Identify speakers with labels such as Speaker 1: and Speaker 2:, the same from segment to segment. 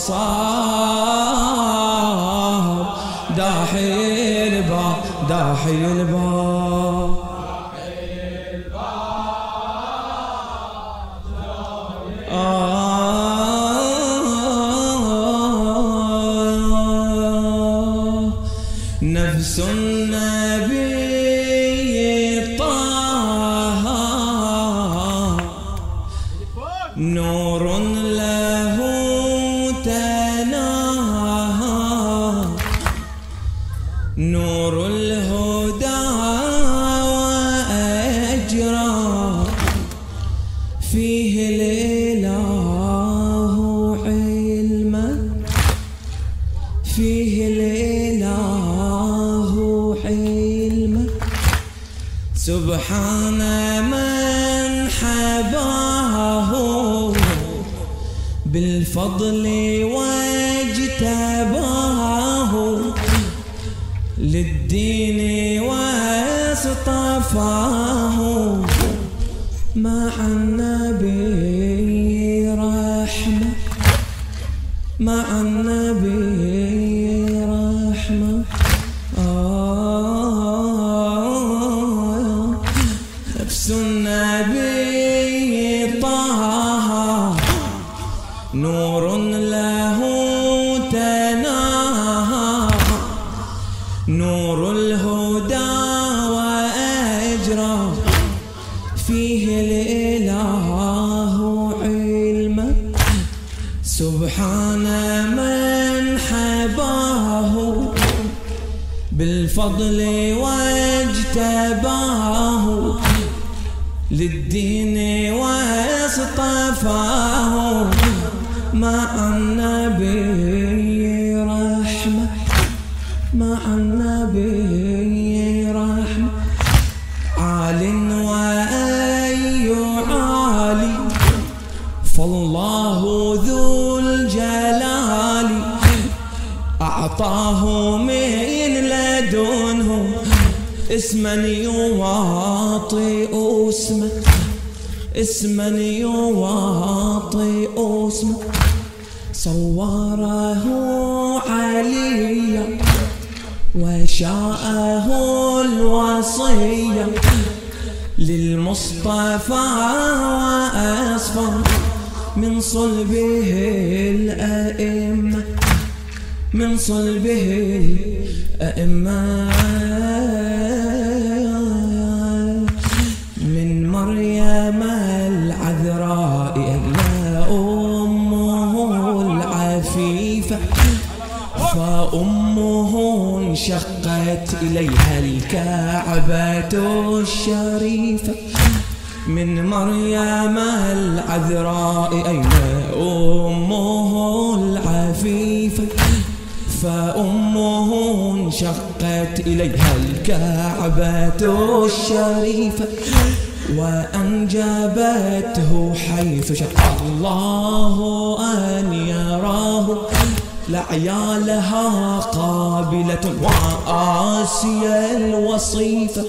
Speaker 1: صار داحي الباب داحي الباب آه. نفس النبي طه. نور واجتباه للدين واصطفاه مع النبي رحمة مع النبي وأجرى فيه الإله علما سبحان من حباه. بالفضل واجتباه. للدين واصطفاه. النبي فالله ذو الجلال أعطاه من لدنه اسما يواطئ اسمه اسما يواطئ اسمه. صوره عليا وشاءه الوصية للمصطفى وأصفى. من صلبه الأئمة من صلبه الأئمة من مريم العذراء أجلى أمه العفيفة فأمه انشقت إليها الكعبة الشريفة. من مريم العذراء أين أمه العفيفة فأمه انشقت إليها الكعبة الشريفة وأنجبته حيث شاء الله أن يراه. لعيالها قابلة وآسيا الوصيفة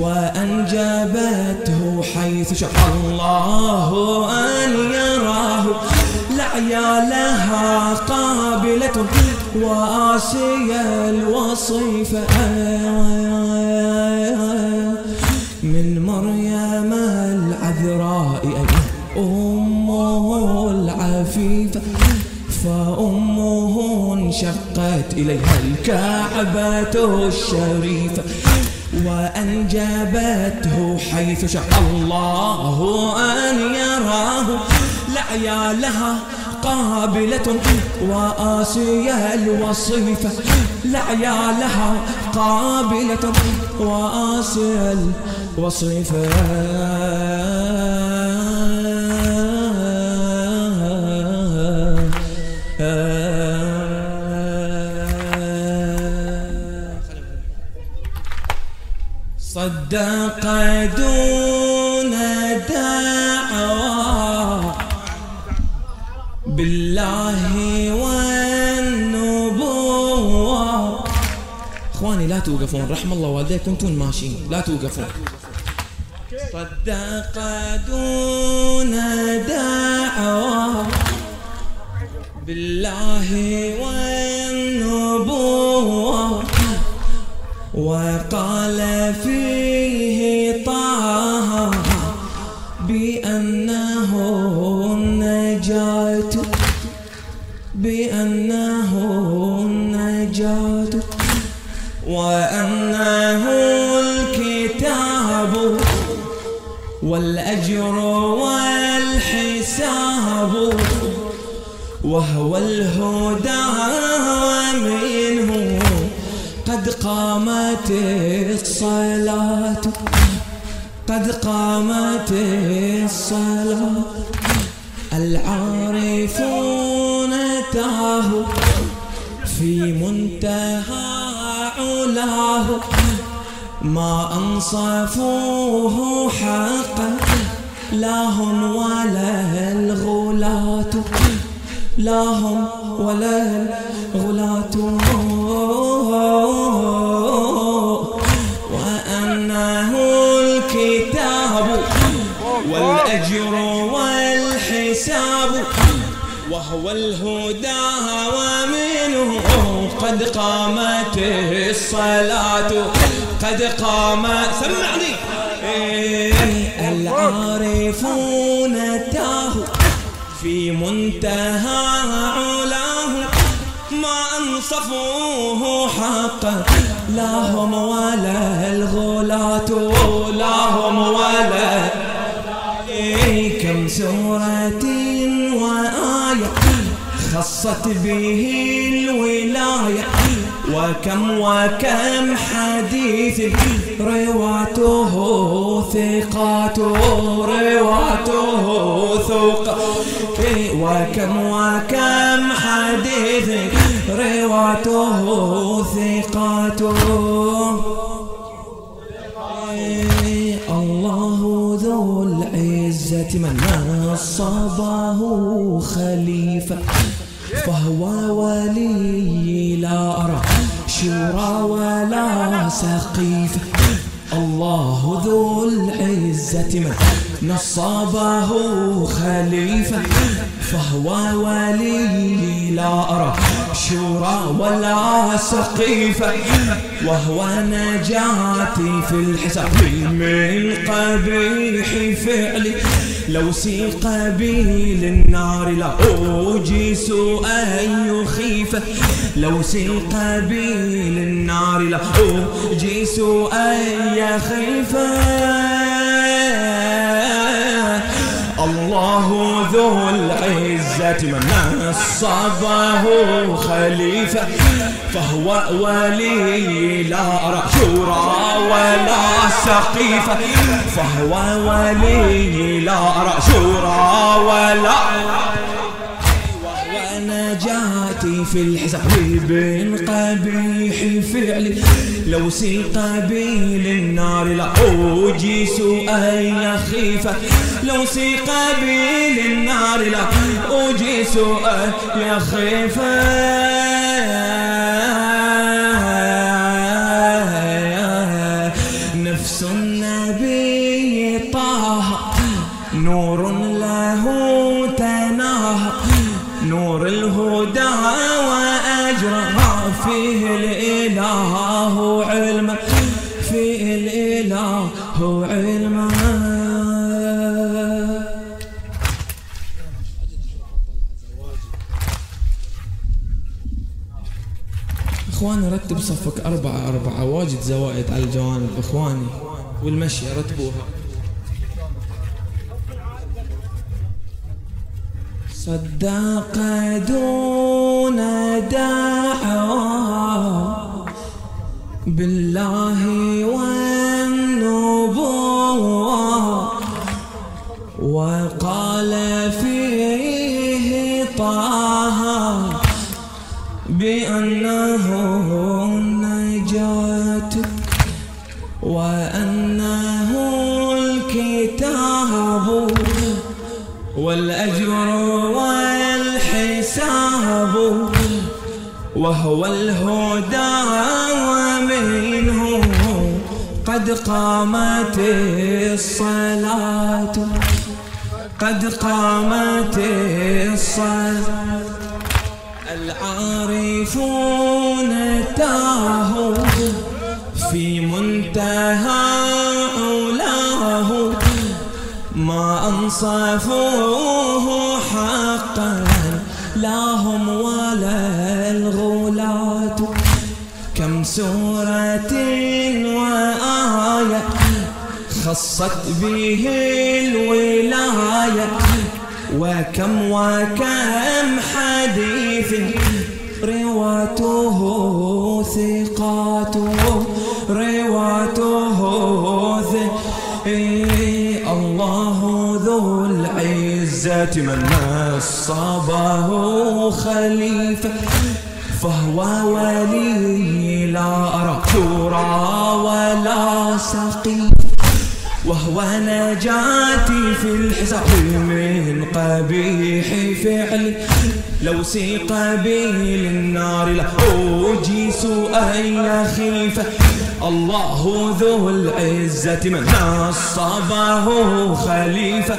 Speaker 1: وأنجبته حيث شاء الله أن يراه. لعيالها قابلة وآسيا الوصيفة من مريم العذراء أمه العفيفة. فأمه انشقت إليها الكعبة الشريفة. وأنجبته حيث شاء الله أن يراه. لعيالها قابلة وآسيا الوصيفة. لعيالها قابلة وآسيا الوصيفة. صدق دون دعوى بالله والنبوة. إخواني لا توقفون. رحم الله والديكم كنتون ماشيين. لا توقفون. صدق دون دعوى بالله والنبوة. وقال فيه طه بأنه النجاة بأنه النجاة وأنه الكتاب والأجر والحساب وهو الهدى منه قد قامت الصلاة. قد قامت الصلاة. العارفون تاه. في منتهى علاه. ما أنصفوه حقا لا هم ولا الغلاة. لا هم ولا الغلاة. والأجر والحساب وهو الهدى ومنه قد قامت الصلاة. قد قامت سمعني. العارفون تاهوا في منتهى علاه. ما أنصفوه حقا لا هم ولا الغلاة لا هم ولا سورة وآية خصت به الولاية وكم وكم حديث رواته ثقات رواته ثقات وكم وكم حديث رواته ثقات. من نصبه خليفة فهو ولي لا أرى شورى ولا سقيفة. الله ذو العزة من نصبه خليفة. فهو ولي لا أرى شورى ولا سقيفة وهو نجاتي في الحساب. من قبيح فعلي لو سيق بي للنار لا أوجيس أي خيفة لو سيق بي للنار لا أوجيس أي خيفة الله ذو العزة من نصبه خليفة فهو ولي لا أرى شورى ولا سقيفة فهو ولي لا أرى شورى ولا في الحساب من قبيح فعلي. لو سيق بي للنار لا أوجيس أي خيفة. لو سيق بي للنار لا أوجيس أي الإله علما فيه الإله علما اخواني رتب صفك أربعة أربعة. واجد زوائد على الجوانب إخواني والمشي رتبوها. صدق دون دعوى بالله والنبوة. وقال فيه طه بأنه النجاة وأنه الكتاب والأجر والحساب وهو الهدى. قد قامت الصلاة. قد قامت الصلاة. العارفون تاهوا في منتهى علاه ما أنصفوه حقا لا هم ولا الغلاة. كم سورة خصت به الولاية وكم وكم حديث رواته ثقاته رواته الله ذو العزة من نصبه خليفة فهو ولي لا أرى ترى ولا سقيف وهو نجاتي في الحساب من قبيح فعل. لو سيق بي للنار لأوجيس أي خيفة الله ذو العزة من نصبه خليفة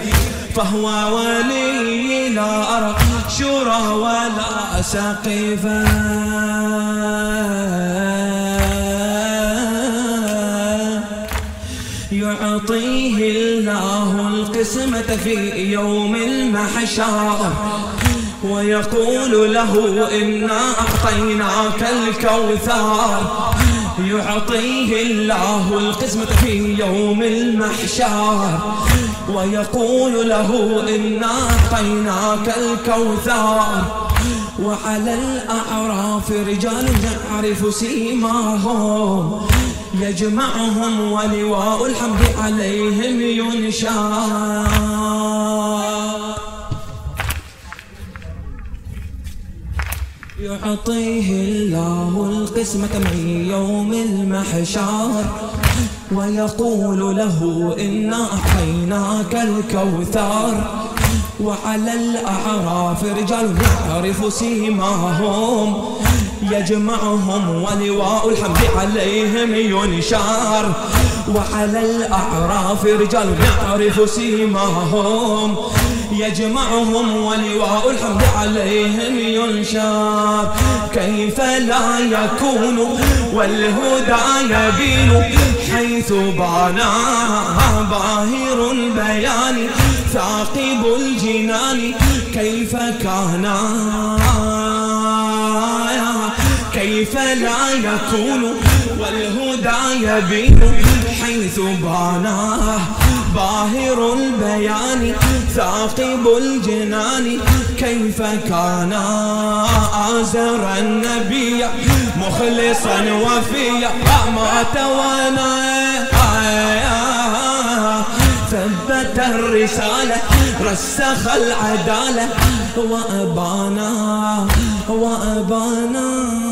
Speaker 1: فهو ولي لا أرى شرى ولا سقيفة. القسمة في يوم المحشر. ويقول له إنا أعطيناك الكوثر. يعطيه الله القسمة في يوم المحشر. ويقول له إنا أعطيناك الكوثر. وعلى الأعراف رجال نعرف سيماهم. يجمعهم ولواء الحمد عليهم ينشار يعطيه الله القسمة من يوم المحشر ويقول له إنا أعطيناك الكوثر. وعلى الأعراف رجال يعرف سيماهم يجمعهم ولواء الحمد عليهم ينشار. وعلى الأعراف رجال يعرف سيماهم. يجمعهم ولواء الحمد عليهم ينشار. كيف لا يكون والهدى يبين حيث بانا باهر البيان ثاقب الجنان كيف كان؟ كيف لا يكون والهدى يبين حيث باناه باهر البيان ثاقب الجنان كيف كان. آزر النبي مخلصا وفيا ما توانا ثبت الرسالة رسخ العدالة وأبانا وأبانا.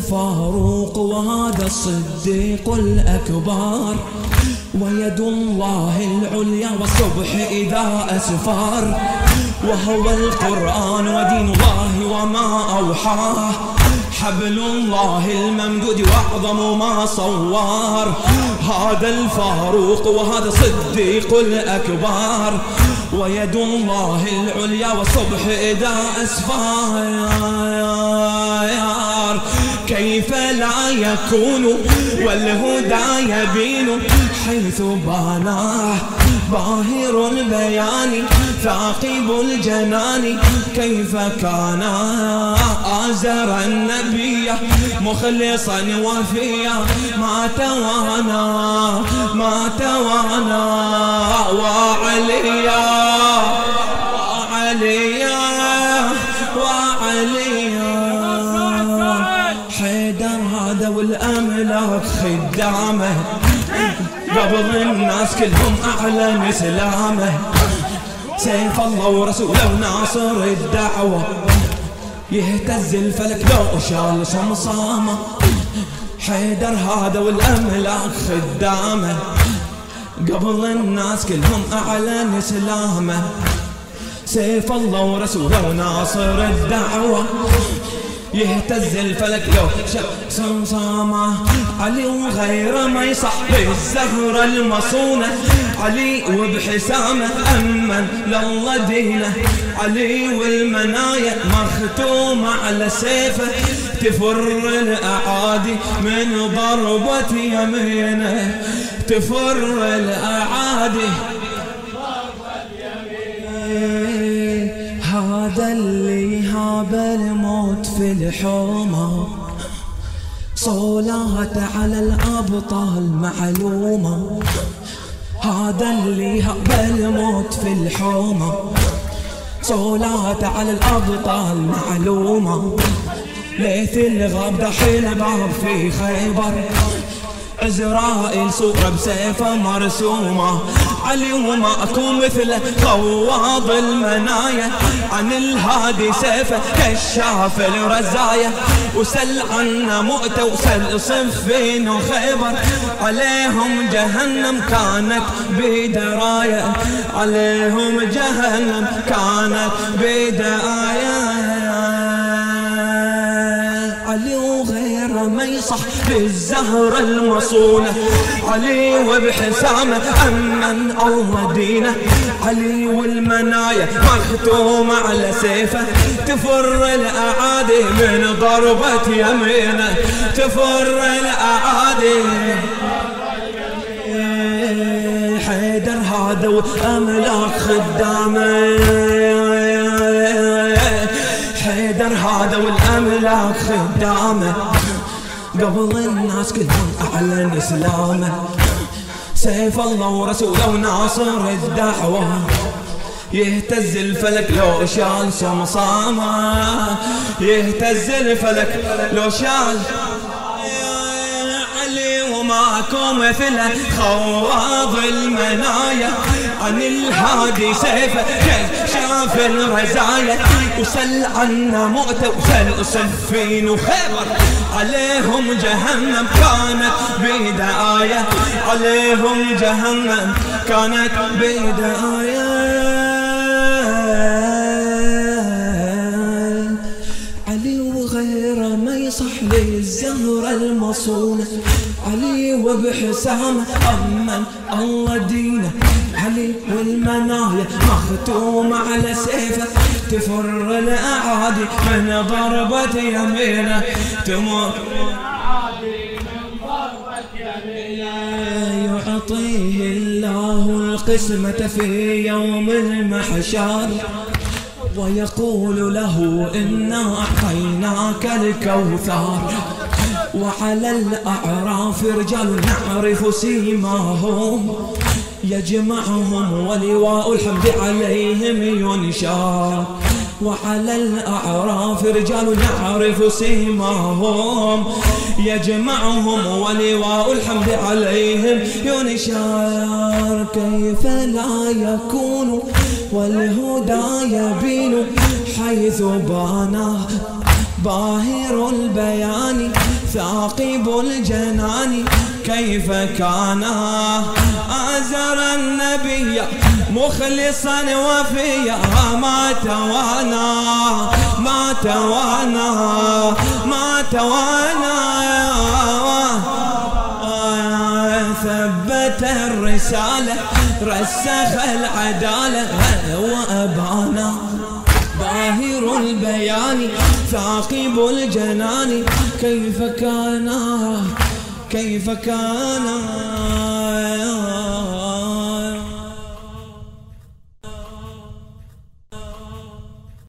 Speaker 1: الفاروق وهذا الصديق الأكبر. ويد الله العليا والصبح إذا أسفار وهو القرآن ودين الله وما أوحاه حبل الله الممدود وأعظم ما صور. هذا الفاروق وهذا الصديق الأكبر. ويد الله العليا والصبح إذا اسفار كيف لا يكون والهدى يبين حيث باناه باهر البيان ثاقب الجنان كيف كان. آزر النبي مخلصا وفيا. ما توانا ما توانا. وعليا. خدامه قبل الناس كلهم أعلن إسلامه سيف الله ورسوله ناصر الدعوة. يهتز الفلك لو شال صمصامة حيدر هذا والأملاك خدامه. قبل الناس كلهم أعلن إسلامه سيف الله ورسوله ناصر الدعوة. يهتز الفلك لو شمس صامة علي وغيره ما يصح بالزهرة المصونة علي وبحسامة أمن لله دينه. علي والمنايا مختومة على سيفه. تفر الأعادي من ضربة يمينه. تفر الأعادي هذا اللي هاب الموت في الحومة. صولات على الأبطال معلومة. هذا اللي هاب الموت في الحومة. صولات على الأبطال معلومة. ليث الغاب دحين باب في خيبر. عزرائيل صورة بسيفة مرسومة. علي وماكو مثله خواض المنايا. عن الهادي سيفه كشاف الرزايا. وسل عنا مؤتة وسل صفين وخيبر. عليهم جهنم كانت بدراية عليهم جهنم كانت بدراية ما يصح بالزهرة المصونة. علي وبحسامه أمن الله دينه علي والمنايا مختومة على سيفه. تفر الأعادي من ضربة يمينه. تفر الأعادي حيدر هذا وأملاك خدامة. حيدر هذا والأملاك خدامة. قبل الناس كلهم أعلن إسلامه. سيف الله ورسوله وناصر الدعوة. يهتز الفلك لو شال شمصامة. يهتز الفلك لو شال علي وماكو مثله. خواب المنايا عن الهادي سيفه. شاف الرزايا وسل عنا مؤتة وسل صفين وخيبر. عليهم جهنم كانت بداية. عليهم جهنم كانت بداية. علي وغيره ما يصح للزهرة المصونة علي وبحسامه أمن الله دينه. علي والمنايا مختومة على سيفه. تفر الأعادي من ضربة يمينه. تمر يعطيه الله القسمة في يوم المحشر. ويقول له إنا أعطيناك الكوثر. وعلى الأعراف رجال نعرف سيماهم. يجمعهم ولواء الحمد عليهم ينشر وعلى الأعراف رجال نعرف سيماهم. يجمعهم ولواء الحمد عليهم ينشر كيف لا يكون والهدى يبين حيث بانا باهر البيان ثاقب الجنان. كيف كان أزر النبي مخلصا وفيا ما توانا ما توانا ما توانا. ثبت الرسالة رسخ العدالة. وأبانا باهر البيان ثاقب الجنان. كيف كان كيف كان؟